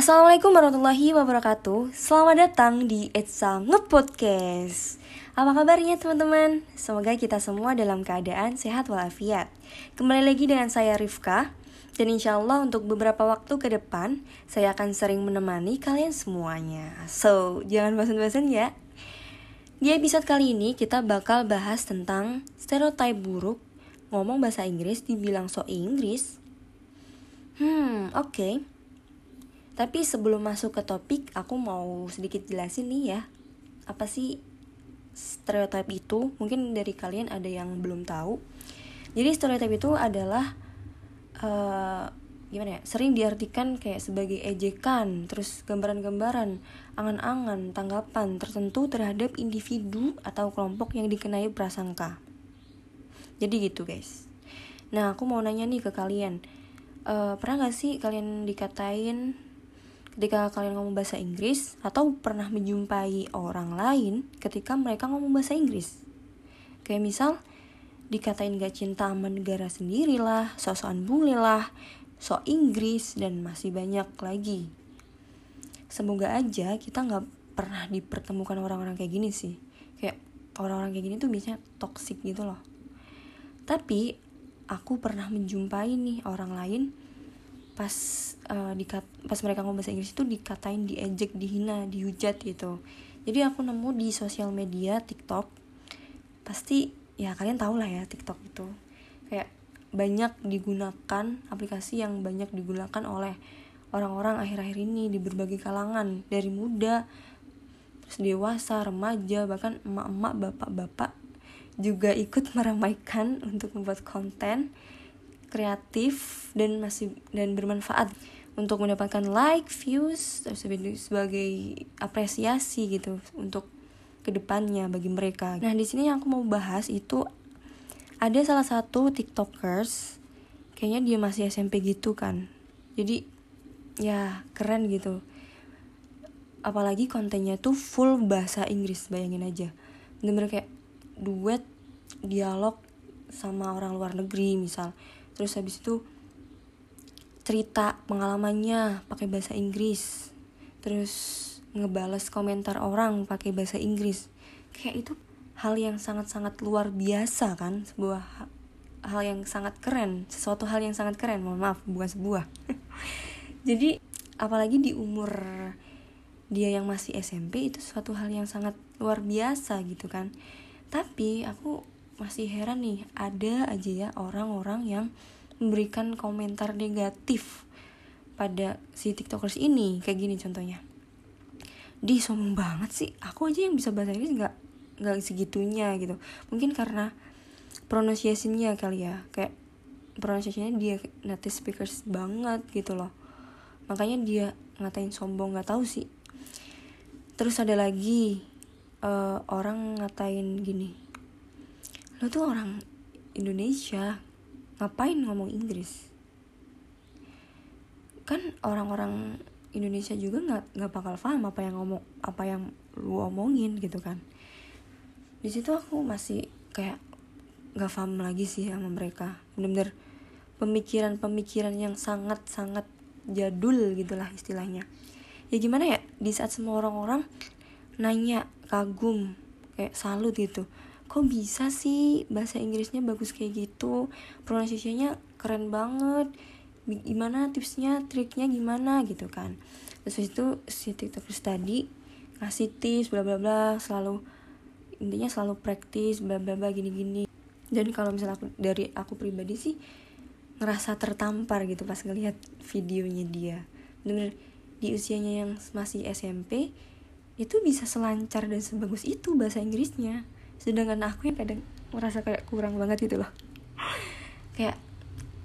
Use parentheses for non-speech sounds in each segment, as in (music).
Assalamualaikum warahmatullahi wabarakatuh. Selamat datang di Etsa Ngepodcast Apa kabarnya teman-teman? Semoga kita semua dalam keadaan sehat walafiat. Kembali lagi dengan saya Rifka. Dan insya Allah untuk beberapa waktu ke depan Saya akan sering menemani kalian semuanya. So, jangan bosan-bosan ya. Di episode kali ini kita bakal bahas tentang stereotip buruk Ngomong bahasa Inggris dibilang so Inggris. Hmm, oke. okay. Tapi sebelum masuk ke topik, aku mau sedikit jelasin nih ya. Apa sih stereotip itu? Mungkin dari kalian ada yang belum tahu. Jadi stereotip itu adalah uh, gimana ya? Sering diartikan kayak sebagai ejekan, terus gambaran-gambaran, angan-angan, tanggapan tertentu terhadap individu atau kelompok yang dikenai prasangka. Jadi gitu guys. Nah aku mau nanya nih ke kalian, uh, pernah gak sih kalian dikatain ketika kalian ngomong bahasa Inggris atau pernah menjumpai orang lain ketika mereka ngomong bahasa Inggris. Kayak misal dikatain gak cinta sama negara sendiri lah, sosokan bule lah, so Inggris dan masih banyak lagi. Semoga aja kita nggak pernah dipertemukan orang-orang kayak gini sih. Kayak orang-orang kayak gini tuh biasanya toxic gitu loh. Tapi aku pernah menjumpai nih orang lain pas uh, dikat pas mereka ngomong bahasa Inggris itu dikatain diejek dihina dihujat gitu. Jadi aku nemu di sosial media TikTok pasti ya kalian tau lah ya TikTok itu. Kayak banyak digunakan aplikasi yang banyak digunakan oleh orang-orang akhir-akhir ini di berbagai kalangan. Dari muda terus dewasa remaja bahkan emak-emak bapak-bapak juga ikut meramaikan (laughs) untuk membuat konten kreatif dan masih dan bermanfaat untuk mendapatkan like, views, sebagai apresiasi gitu untuk ke depannya bagi mereka. Nah di sini yang aku mau bahas itu ada salah satu tiktokers, kayaknya dia masih SMP gitu kan. Jadi ya keren gitu. Apalagi kontennya tuh full bahasa Inggris, bayangin aja. Bener-bener kayak duet dialog sama orang luar negeri misal terus habis itu cerita pengalamannya pakai bahasa Inggris. Terus ngebales komentar orang pakai bahasa Inggris. Kayak itu hal yang sangat-sangat luar biasa kan? Sebuah hal yang sangat keren. Sesuatu hal yang sangat keren. Mohon maaf bukan sebuah. (laughs) Jadi apalagi di umur dia yang masih SMP itu suatu hal yang sangat luar biasa gitu kan. Tapi aku masih heran nih ada aja ya orang-orang yang memberikan komentar negatif pada si tiktokers ini. Kayak gini contohnya. Di sombong banget sih. Aku aja yang bisa bahasa Inggris nggak nggak segitunya gitu. Mungkin karena pronunciation-nya kali ya. Kayak pronunciation-nya dia native speakers banget gitu loh. Makanya dia ngatain sombong nggak tahu sih. Terus ada lagi uh, orang ngatain gini lo tuh orang Indonesia. Ngapain ngomong Inggris? Kan orang-orang Indonesia juga nggak nggak bakal paham apa yang ngomong apa yang lu omongin gitu kan. Di situ aku masih kayak nggak paham lagi sih sama mereka. Bener-bener pemikiran-pemikiran yang sangat-sangat jadul gitulah istilahnya. Ya gimana ya di saat semua orang-orang nanya kagum kayak salut gitu kok bisa sih bahasa Inggrisnya bagus kayak gitu? Pronunciasinya keren banget. Gimana tipsnya triknya gimana gitu kan. Terus itu si tiktokers tadi ngasih tips bla bla bla selalu intinya selalu praktis bla bla bla gini gini dan kalau misalnya aku dari aku pribadi sih ngerasa tertampar gitu pas ngelihat videonya dia. Bener, -bener di usianya yang masih SMP itu bisa selancar dan sebagus itu bahasa Inggrisnya sedangkan aku yang kadang merasa kayak kurang banget gitu loh. Kayak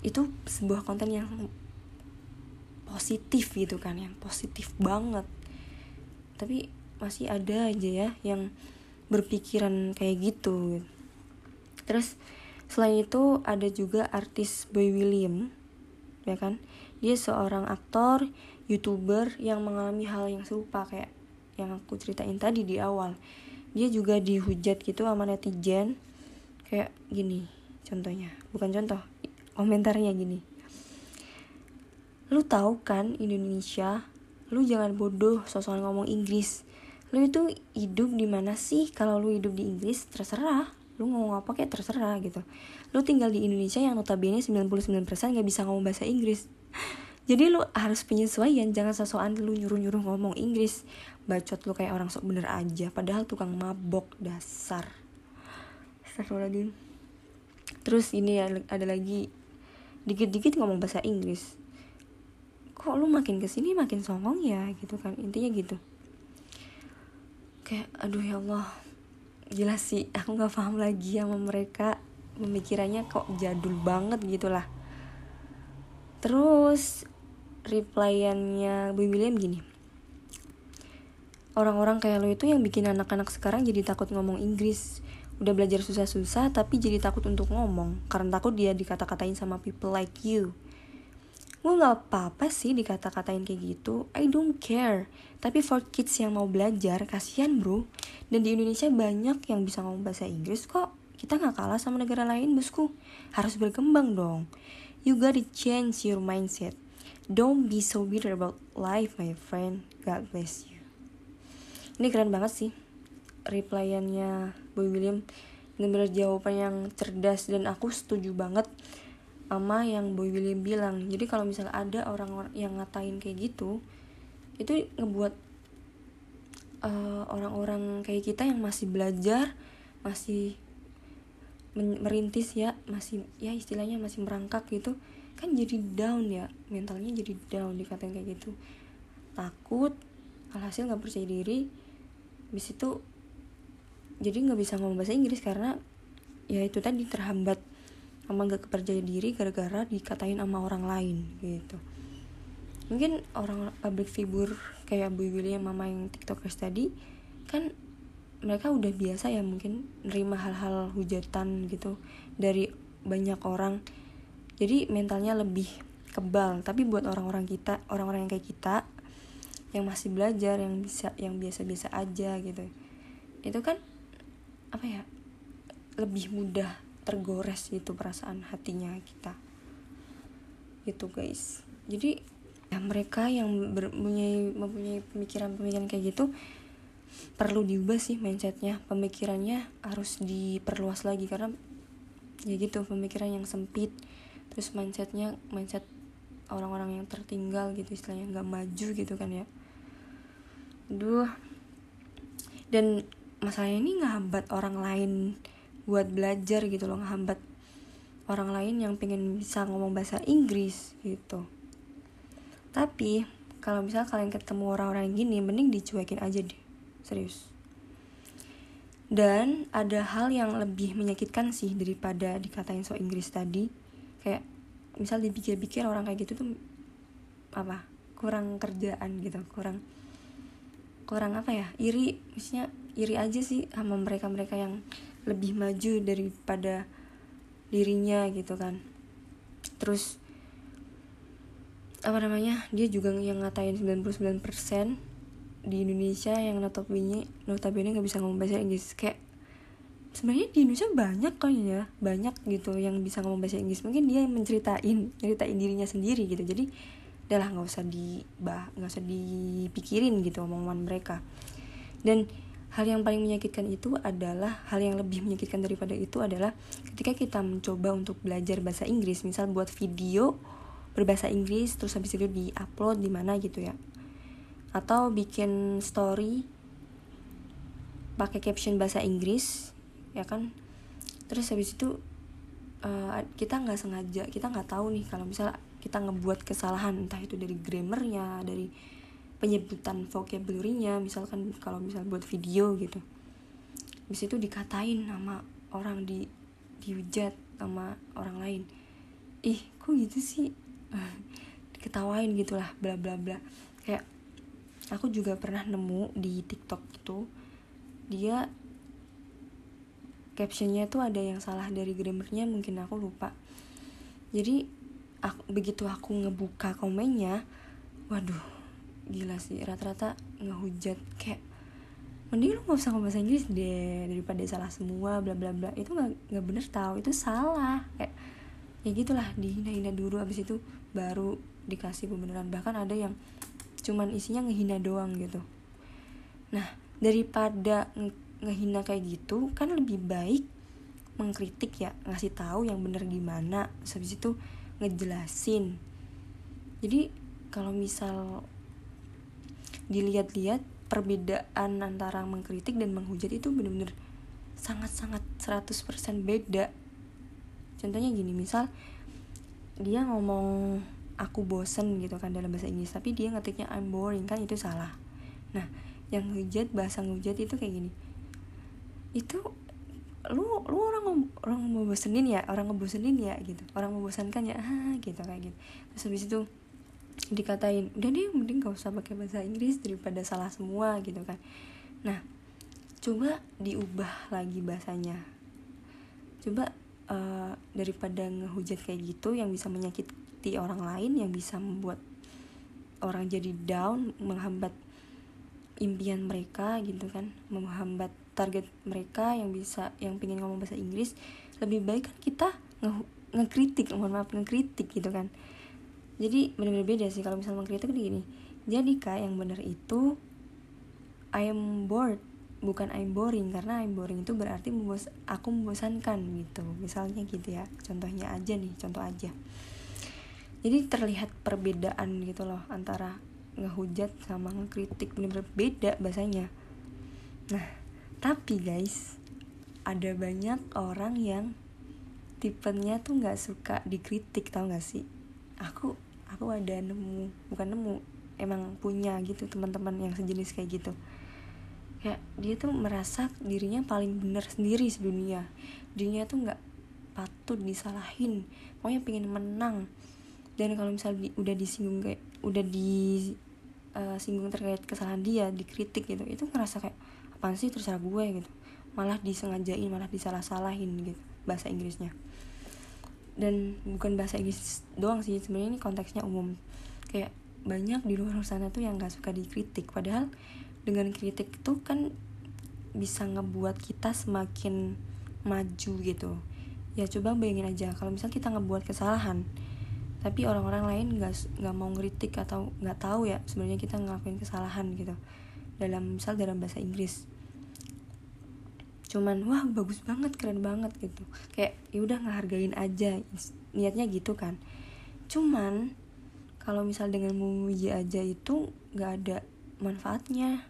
itu sebuah konten yang positif gitu kan yang positif banget. Tapi masih ada aja ya yang berpikiran kayak gitu. Terus selain itu ada juga artis Boy William ya kan? Dia seorang aktor youtuber yang mengalami hal yang serupa kayak yang aku ceritain tadi di awal dia juga dihujat gitu sama netizen. Kayak gini contohnya. Bukan contoh komentarnya gini. Lu tahu kan Indonesia? Lu jangan bodoh sosokan ngomong Inggris. Lu itu hidup di mana sih? Kalau lu hidup di Inggris terserah. Lu ngomong apa kayak terserah gitu. Lu tinggal di Indonesia yang notabene 99% gak bisa ngomong bahasa Inggris (laughs) jadi lu harus penyesuaian jangan sosokan lu nyuruh-nyuruh ngomong Inggris. Bacot lu kayak orang sok bener aja padahal tukang mabok dasar. Terus ini ya ada lagi. Dikit-dikit ngomong bahasa Inggris. Kok lu makin ke sini makin songong ya gitu kan? Intinya gitu. Kayak aduh ya Allah. Jelas sih aku nggak paham lagi sama mereka. Pemikirannya kok jadul banget gitulah. Terus replyannya Bu William gini. Orang-orang kayak lo itu yang bikin anak-anak sekarang jadi takut ngomong Inggris. Udah belajar susah-susah tapi jadi takut untuk ngomong. Karena takut dia dikata-katain sama people like you. Gue gak apa-apa sih dikata-katain kayak gitu. I don't care. Tapi for kids yang mau belajar kasihan bro. Dan di Indonesia banyak yang bisa ngomong bahasa Inggris kok. Kita gak kalah sama negara lain bosku. Harus berkembang dong. You gotta change your mindset Don't be so bitter about life, my friend. God bless you. Ini keren banget sih replyannya Boy William. Bener-bener jawaban yang cerdas dan aku setuju banget sama yang Boy William bilang. Jadi kalau misalnya ada orang-orang yang ngatain kayak gitu, itu ngebuat uh, orang-orang kayak kita yang masih belajar, masih merintis ya, masih ya istilahnya masih merangkak gitu kan jadi down ya mentalnya jadi down dikatain kayak gitu. Takut alhasil nggak percaya diri bis itu jadi nggak bisa ngomong bahasa Inggris karena ya itu tadi terhambat sama nggak kepercaya diri gara-gara dikatain sama orang lain gitu. Mungkin orang public figure kayak Bu William mama yang tiktokers tadi kan mereka udah biasa ya mungkin nerima hal-hal hujatan gitu dari banyak orang jadi mentalnya lebih kebal. Tapi buat orang-orang kita orang-orang yang kayak kita yang masih belajar yang bisa yang biasa-biasa aja gitu. Itu kan apa ya lebih mudah tergores gitu perasaan hatinya kita. Gitu guys. Jadi ya mereka yang mempunyai mempunyai pemikiran-pemikiran kayak gitu perlu diubah sih mindsetnya. Pemikirannya harus diperluas lagi karena ya gitu pemikiran yang sempit terus mindsetnya mindset orang-orang yang tertinggal gitu istilahnya nggak maju gitu kan ya. Duh dan masalahnya ini ngehambat orang lain buat belajar gitu loh ngehambat orang lain yang pengen bisa ngomong bahasa Inggris gitu. Tapi kalau misalnya kalian ketemu orang-orang gini mending dicuekin aja deh serius. Dan ada hal yang lebih menyakitkan sih daripada dikatain so Inggris tadi kayak misal dipikir-pikir orang kayak gitu tuh apa? Kurang kerjaan gitu kurang kurang apa ya? Iri maksudnya iri aja sih sama mereka mereka yang lebih maju daripada dirinya gitu kan. Terus apa namanya? Dia juga yang ngatain 99% di Indonesia yang notabene notabene nggak bisa ngomong bahasa Inggris. Kayak sebenarnya di Indonesia banyak kali ya banyak gitu yang bisa ngomong bahasa Inggris. Mungkin dia yang menceritain ceritain dirinya sendiri gitu. Jadi udahlah nggak usah di nggak usah dipikirin gitu omongan mereka. Dan hal yang paling menyakitkan itu adalah hal yang lebih menyakitkan daripada itu adalah ketika kita mencoba untuk belajar bahasa Inggris. Misal buat video berbahasa Inggris terus habis itu di upload di mana gitu ya. Atau bikin story pakai caption bahasa Inggris ya kan? Terus habis itu uh, kita nggak sengaja kita nggak tahu nih kalau misalnya kita ngebuat kesalahan entah itu dari grammarnya dari penyebutan vocabulary-nya misalkan kalau misal buat video gitu. Habis itu dikatain sama orang di dihujat sama orang lain. Ih kok gitu sih? (laughs) Diketawain gitulah bla bla bla. Kayak aku juga pernah nemu di TikTok itu dia captionnya tuh ada yang salah dari grammarnya mungkin aku lupa. Jadi aku, begitu aku ngebuka komennya waduh gila sih rata-rata ngehujat kayak mending lu nggak usah ngomong bahasa Inggris deh daripada salah semua bla bla bla. Itu nggak nggak bener tau itu salah kayak ya gitulah dihina-hina dulu abis itu baru dikasih pembenaran. Bahkan ada yang cuman isinya ngehina doang gitu. Nah daripada ngehina kayak gitu kan lebih baik mengkritik ya ngasih tahu yang bener gimana habis itu ngejelasin. Jadi kalau misal dilihat-lihat perbedaan antara mengkritik dan menghujat itu bener-bener sangat-sangat 100% beda. Contohnya gini misal dia ngomong aku bosen gitu kan dalam bahasa Inggris tapi dia ngetiknya I'm boring kan itu salah. Nah yang hujat bahasa ngehujat itu kayak gini itu lu lu orang orang mau bosenin ya orang ngebosenin ya gitu. Orang membosankan ya ah gitu kayak gitu. Terus habis itu dikatain udah deh mending gak usah pakai bahasa Inggris daripada salah semua gitu kan. Nah coba diubah lagi bahasanya. Coba uh, daripada ngehujat kayak gitu yang bisa menyakiti orang lain yang bisa membuat orang jadi down menghambat impian mereka gitu kan menghambat target mereka yang bisa yang pengen ngomong bahasa Inggris lebih baik kan kita nge ngekritik mohon maaf ngekritik gitu kan. Jadi benar-benar beda sih kalau misalnya mengkritik gini jadi kak yang benar itu I am bored bukan I'm boring karena I'm boring itu berarti membos aku membosankan gitu. Misalnya gitu ya contohnya aja nih contoh aja. Jadi terlihat perbedaan gitu loh antara ngehujat sama ngekritik bener-bener beda bahasanya. Nah tapi guys ada banyak orang yang tipenya tuh nggak suka dikritik tau gak sih? Aku aku ada nemu bukan nemu emang punya gitu teman-teman yang sejenis kayak gitu. Kayak dia tuh merasa dirinya paling benar sendiri sedunia. Dirinya tuh nggak patut disalahin pokoknya pengen menang. Dan kalau misalnya di, udah disinggung kayak udah di uh, singgung terkait kesalahan dia dikritik gitu itu ngerasa kayak apa sih terserah gue gitu. Malah disengajain malah disalah-salahin gitu bahasa Inggrisnya. Dan bukan bahasa Inggris doang sih sebenarnya ini konteksnya umum. Kayak banyak di luar sana tuh yang gak suka dikritik. Padahal dengan kritik itu kan bisa ngebuat kita semakin maju gitu. Ya coba bayangin aja kalau misal kita ngebuat kesalahan tapi orang-orang lain nggak nggak mau ngeritik atau nggak tahu ya sebenarnya kita ngelakuin kesalahan gitu dalam misal dalam bahasa Inggris. Cuman wah bagus banget keren banget gitu. Kayak ya udah ngehargain aja niatnya gitu kan. Cuman kalau misal dengan memuji aja itu nggak ada manfaatnya.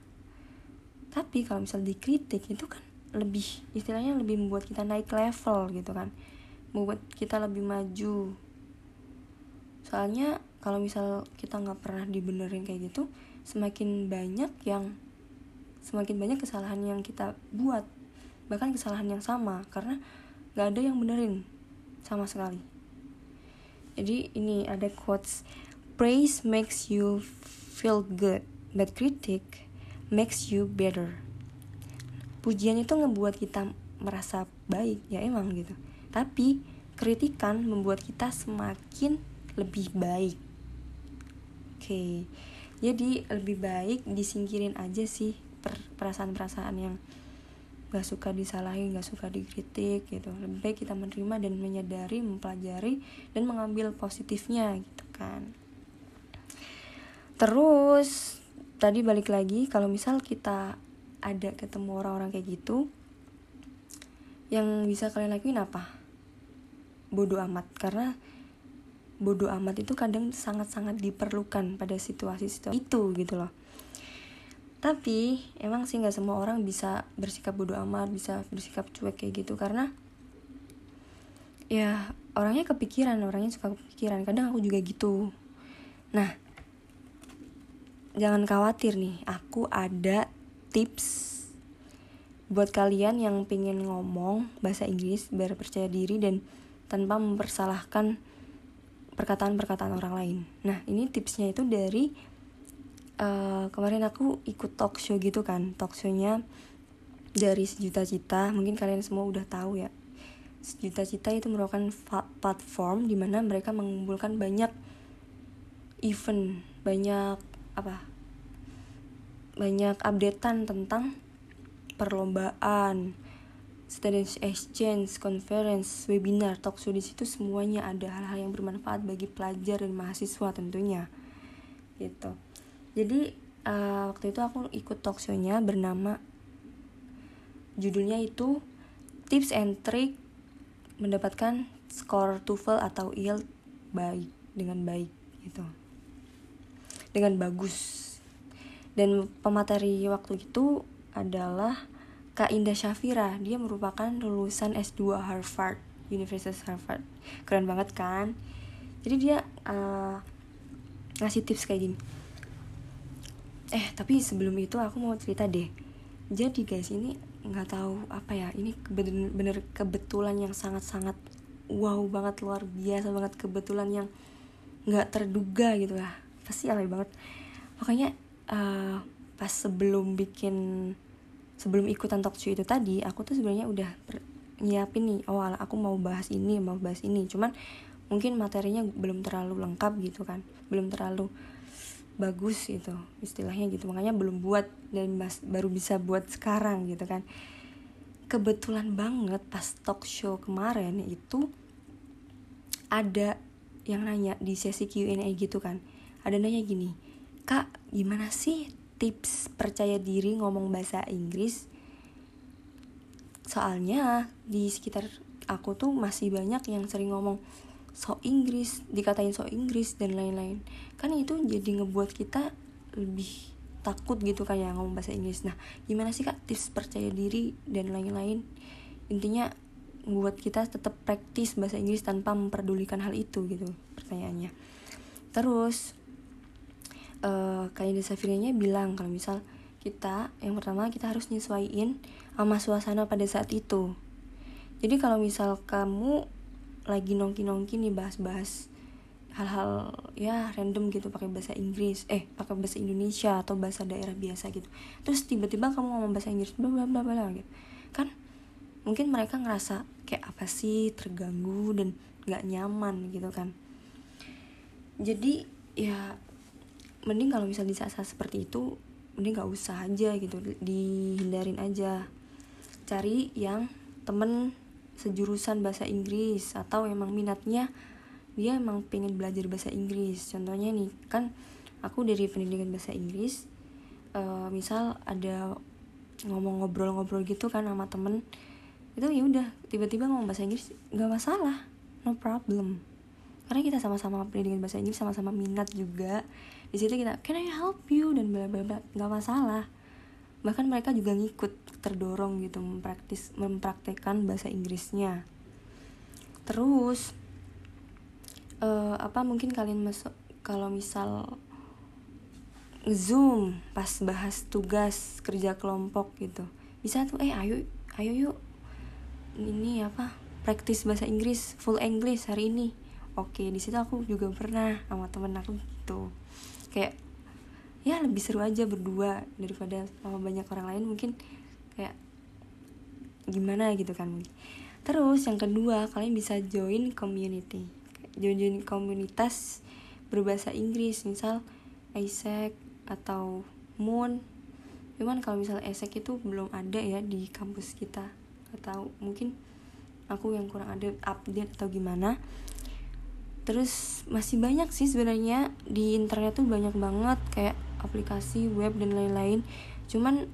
Tapi kalau misal dikritik itu kan lebih istilahnya lebih membuat kita naik level gitu kan. Membuat kita lebih maju. Soalnya kalau misal kita nggak pernah dibenerin kayak gitu semakin banyak yang semakin banyak kesalahan yang kita buat bahkan kesalahan yang sama karena nggak ada yang benerin sama sekali. Jadi ini ada quotes praise makes you feel good but critic makes you better. Pujian itu ngebuat kita merasa baik ya emang gitu. Tapi kritikan membuat kita semakin lebih baik. Oke. okay. Jadi lebih baik disingkirin aja sih perasaan-perasaan yang gak suka disalahin, gak suka dikritik gitu. Lebih baik kita menerima dan menyadari, mempelajari dan mengambil positifnya gitu kan. Terus tadi balik lagi kalau misal kita ada ketemu orang-orang kayak gitu yang bisa kalian lakuin apa? Bodoh amat karena bodoh amat itu kadang sangat-sangat diperlukan pada situasi-situasi itu gitu loh. Tapi emang sih nggak semua orang bisa bersikap bodoh amat bisa bersikap cuek kayak gitu karena ya orangnya kepikiran orangnya suka kepikiran. Kadang aku juga gitu. Nah jangan khawatir nih aku ada tips buat kalian yang pengen ngomong bahasa Inggris biar percaya diri dan tanpa mempersalahkan perkataan-perkataan orang lain. Nah, ini tipsnya itu dari uh, kemarin aku ikut talk show gitu kan, talk show-nya dari sejuta cita. Mungkin kalian semua udah tahu ya. Sejuta cita itu merupakan platform di mana mereka mengumpulkan banyak event, banyak apa? Banyak updatean tentang perlombaan, student exchange, conference, webinar, talk show di situ semuanya ada hal-hal yang bermanfaat bagi pelajar dan mahasiswa tentunya. Gitu. jadi uh, waktu itu aku ikut talk show-nya bernama judulnya itu tips and trick mendapatkan skor TOEFL atau IELTS baik dengan baik gitu dengan bagus dan pemateri waktu itu adalah Kak Indah Syafira. Dia merupakan lulusan S2 Harvard Universitas Harvard. Keren banget kan? Jadi dia uh, ngasih tips kayak gini. Eh tapi sebelum itu aku mau cerita deh. Jadi guys ini nggak tahu apa ya ini bener-bener kebetulan yang sangat-sangat wow banget luar biasa banget kebetulan yang nggak terduga gitu ya pasti alay banget. Makanya uh, pas sebelum bikin sebelum ikutan talk show itu tadi aku tuh sebenarnya udah nyiapin nih oh aku mau bahas ini mau bahas ini. Cuman mungkin materinya belum terlalu lengkap gitu kan belum terlalu bagus gitu istilahnya gitu. Makanya belum buat dan baru bisa buat sekarang gitu kan. Kebetulan banget pas talk show kemarin itu ada yang nanya di sesi Q&A gitu kan. Ada nanya gini kak gimana sih tips percaya diri ngomong bahasa Inggris. Soalnya di sekitar aku tuh masih banyak yang sering ngomong so Inggris dikatain so Inggris dan lain-lain. Kan itu jadi ngebuat kita lebih takut gitu kayak ngomong bahasa Inggris. Nah gimana sih kak tips percaya diri dan lain-lain? Intinya buat kita tetap praktis bahasa Inggris tanpa memperdulikan hal itu gitu pertanyaannya. Terus uh, kayak Desafirianya bilang kalau misal kita yang pertama kita harus nyesuaiin sama suasana pada saat itu. Jadi kalau misal kamu lagi nongki-nongki nih bahas-bahas hal-hal ya random gitu pakai bahasa Inggris eh pakai bahasa Indonesia atau bahasa daerah biasa gitu. Terus tiba-tiba kamu ngomong bahasa Inggris bla bla bla bla gitu. Kan mungkin mereka ngerasa kayak apa sih terganggu dan nggak nyaman gitu kan. Jadi ya mending kalau misal di saat-saat seperti itu mending nggak usah aja gitu dihindarin aja. Cari yang temen sejurusan bahasa Inggris atau emang minatnya dia emang pengen belajar bahasa Inggris. Contohnya nih kan aku dari pendidikan bahasa Inggris uh, misal ada ngomong ngobrol-ngobrol gitu kan sama temen itu ya udah tiba-tiba ngomong bahasa Inggris nggak masalah no problem karena kita sama-sama pendidikan bahasa Inggris sama-sama minat juga. Di situ kita can I help you? dan bla bla bla. Nggak masalah. Bahkan mereka juga ngikut terdorong gitu mempraktis mempraktekkan bahasa Inggrisnya. Terus uh, apa mungkin kalian masuk kalau misal zoom pas bahas tugas kerja kelompok gitu. Bisa tuh eh ayo ayo yuk ini apa praktis bahasa Inggris full English hari ini oke di situ aku juga pernah sama temen aku gitu. Kayak ya lebih seru aja berdua daripada sama banyak orang lain mungkin kayak gimana gitu kan. Terus yang kedua kalian bisa join community. Join join komunitas berbahasa Inggris misal Isaac atau Moon. Cuman kalau misal Isaac itu belum ada ya di kampus kita. Atau mungkin aku yang kurang ada update atau gimana terus masih banyak sih sebenarnya. Di internet tuh banyak banget kayak aplikasi web dan lain-lain. Cuman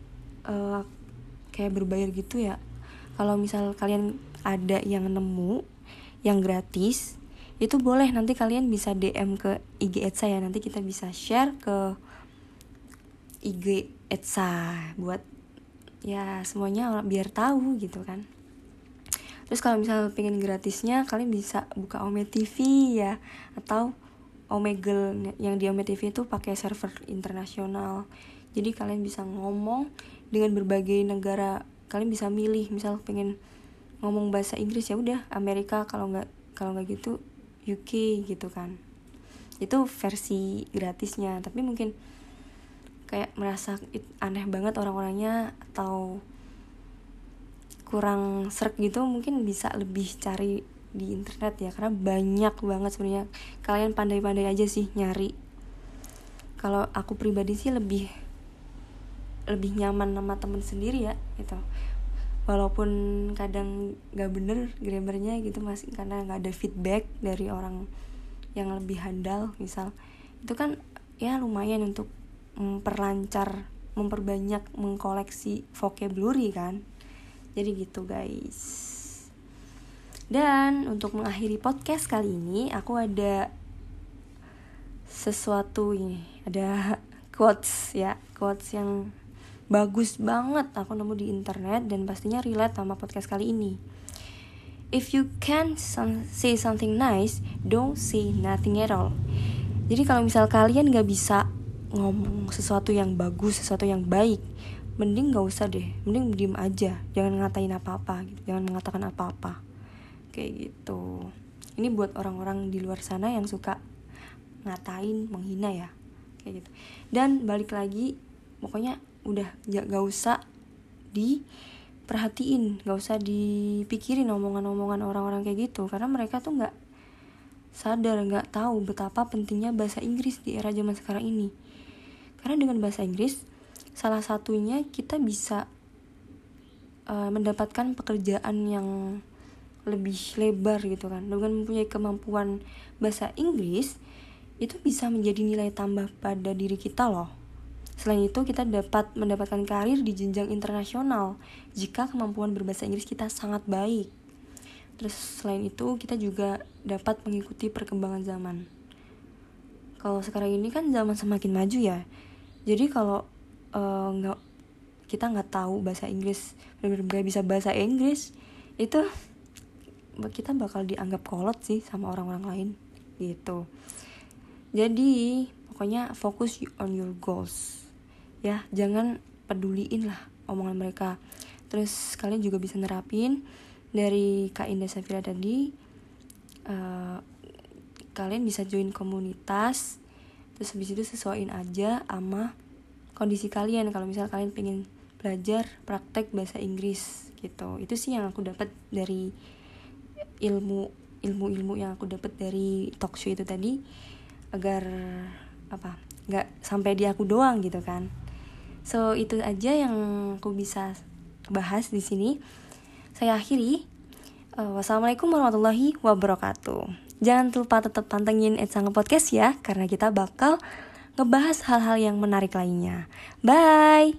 uh, kayak berbayar gitu ya. Kalau misal kalian ada yang nemu yang gratis itu boleh. Nanti kalian bisa DM ke IG Etsa ya. Nanti kita bisa share ke IG Etsa buat ya semuanya biar tahu gitu kan terus kalau misal pengen gratisnya kalian bisa buka Ome TV ya atau Omegle yang di Ome TV itu pakai server internasional. Jadi kalian bisa ngomong dengan berbagai negara. Kalian bisa milih misal pengen ngomong bahasa Inggris ya udah Amerika kalau nggak kalau nggak gitu UK gitu kan. Itu versi gratisnya tapi mungkin kayak merasa aneh banget orang-orangnya atau kurang serak gitu mungkin bisa lebih cari di internet ya karena banyak banget sebenarnya. Kalian pandai-pandai aja sih nyari. Kalau aku pribadi sih lebih lebih nyaman sama temen sendiri ya gitu. Walaupun kadang gak bener grammarnya gitu masih karena nggak ada feedback dari orang yang lebih handal misal. Itu kan ya lumayan untuk memperlancar memperbanyak mengkoleksi vocabulary kan jadi gitu guys. Dan untuk mengakhiri podcast kali ini aku ada sesuatu ini. Ada (laughs) quotes ya. Quotes yang bagus banget aku nemu di internet dan pastinya relate sama podcast kali ini. If you can say something nice don't say nothing at all. Jadi kalau misal kalian gak bisa ngomong sesuatu yang bagus sesuatu yang baik mending gak usah deh mending diem aja jangan ngatain apa-apa gitu jangan mengatakan apa-apa. Kayak gitu. Ini buat orang-orang di luar sana yang suka ngatain menghina ya. Kayak gitu. Dan balik lagi pokoknya udah gak usah diperhatiin gak usah dipikirin omongan-omongan orang-orang kayak gitu. Karena mereka tuh nggak sadar nggak tahu betapa pentingnya bahasa Inggris di era zaman sekarang ini. Karena dengan bahasa Inggris salah satunya kita bisa uh, mendapatkan pekerjaan yang lebih lebar gitu kan dengan mempunyai kemampuan bahasa Inggris itu bisa menjadi nilai tambah pada diri kita loh Selain itu, kita dapat mendapatkan karir di jenjang internasional jika kemampuan berbahasa Inggris kita sangat baik. Terus selain itu kita juga dapat mengikuti perkembangan zaman. Kalau sekarang ini kan zaman semakin maju ya. Jadi kalau uh, nggak kita nggak tahu bahasa Inggris, benar-benar bisa bahasa Inggris, itu kita bakal dianggap kolot sih sama orang-orang lain gitu. Jadi pokoknya fokus on your goals. Ya, jangan peduliin lah omongan mereka. Terus kalian juga bisa nerapin dari Kak Indah Safira tadi uh, kalian bisa join komunitas terus habis itu sesuaiin aja sama kondisi kalian kalau misal kalian pengen belajar praktek bahasa Inggris gitu itu sih yang aku dapat dari ilmu ilmu ilmu yang aku dapat dari talk show itu tadi agar apa nggak sampai di aku doang gitu kan so itu aja yang aku bisa bahas di sini saya akhiri. Uh, wassalamualaikum warahmatullahi wabarakatuh. Jangan lupa tetap pantengin Etsang Podcast ya, karena kita bakal ngebahas hal-hal yang menarik lainnya. Bye!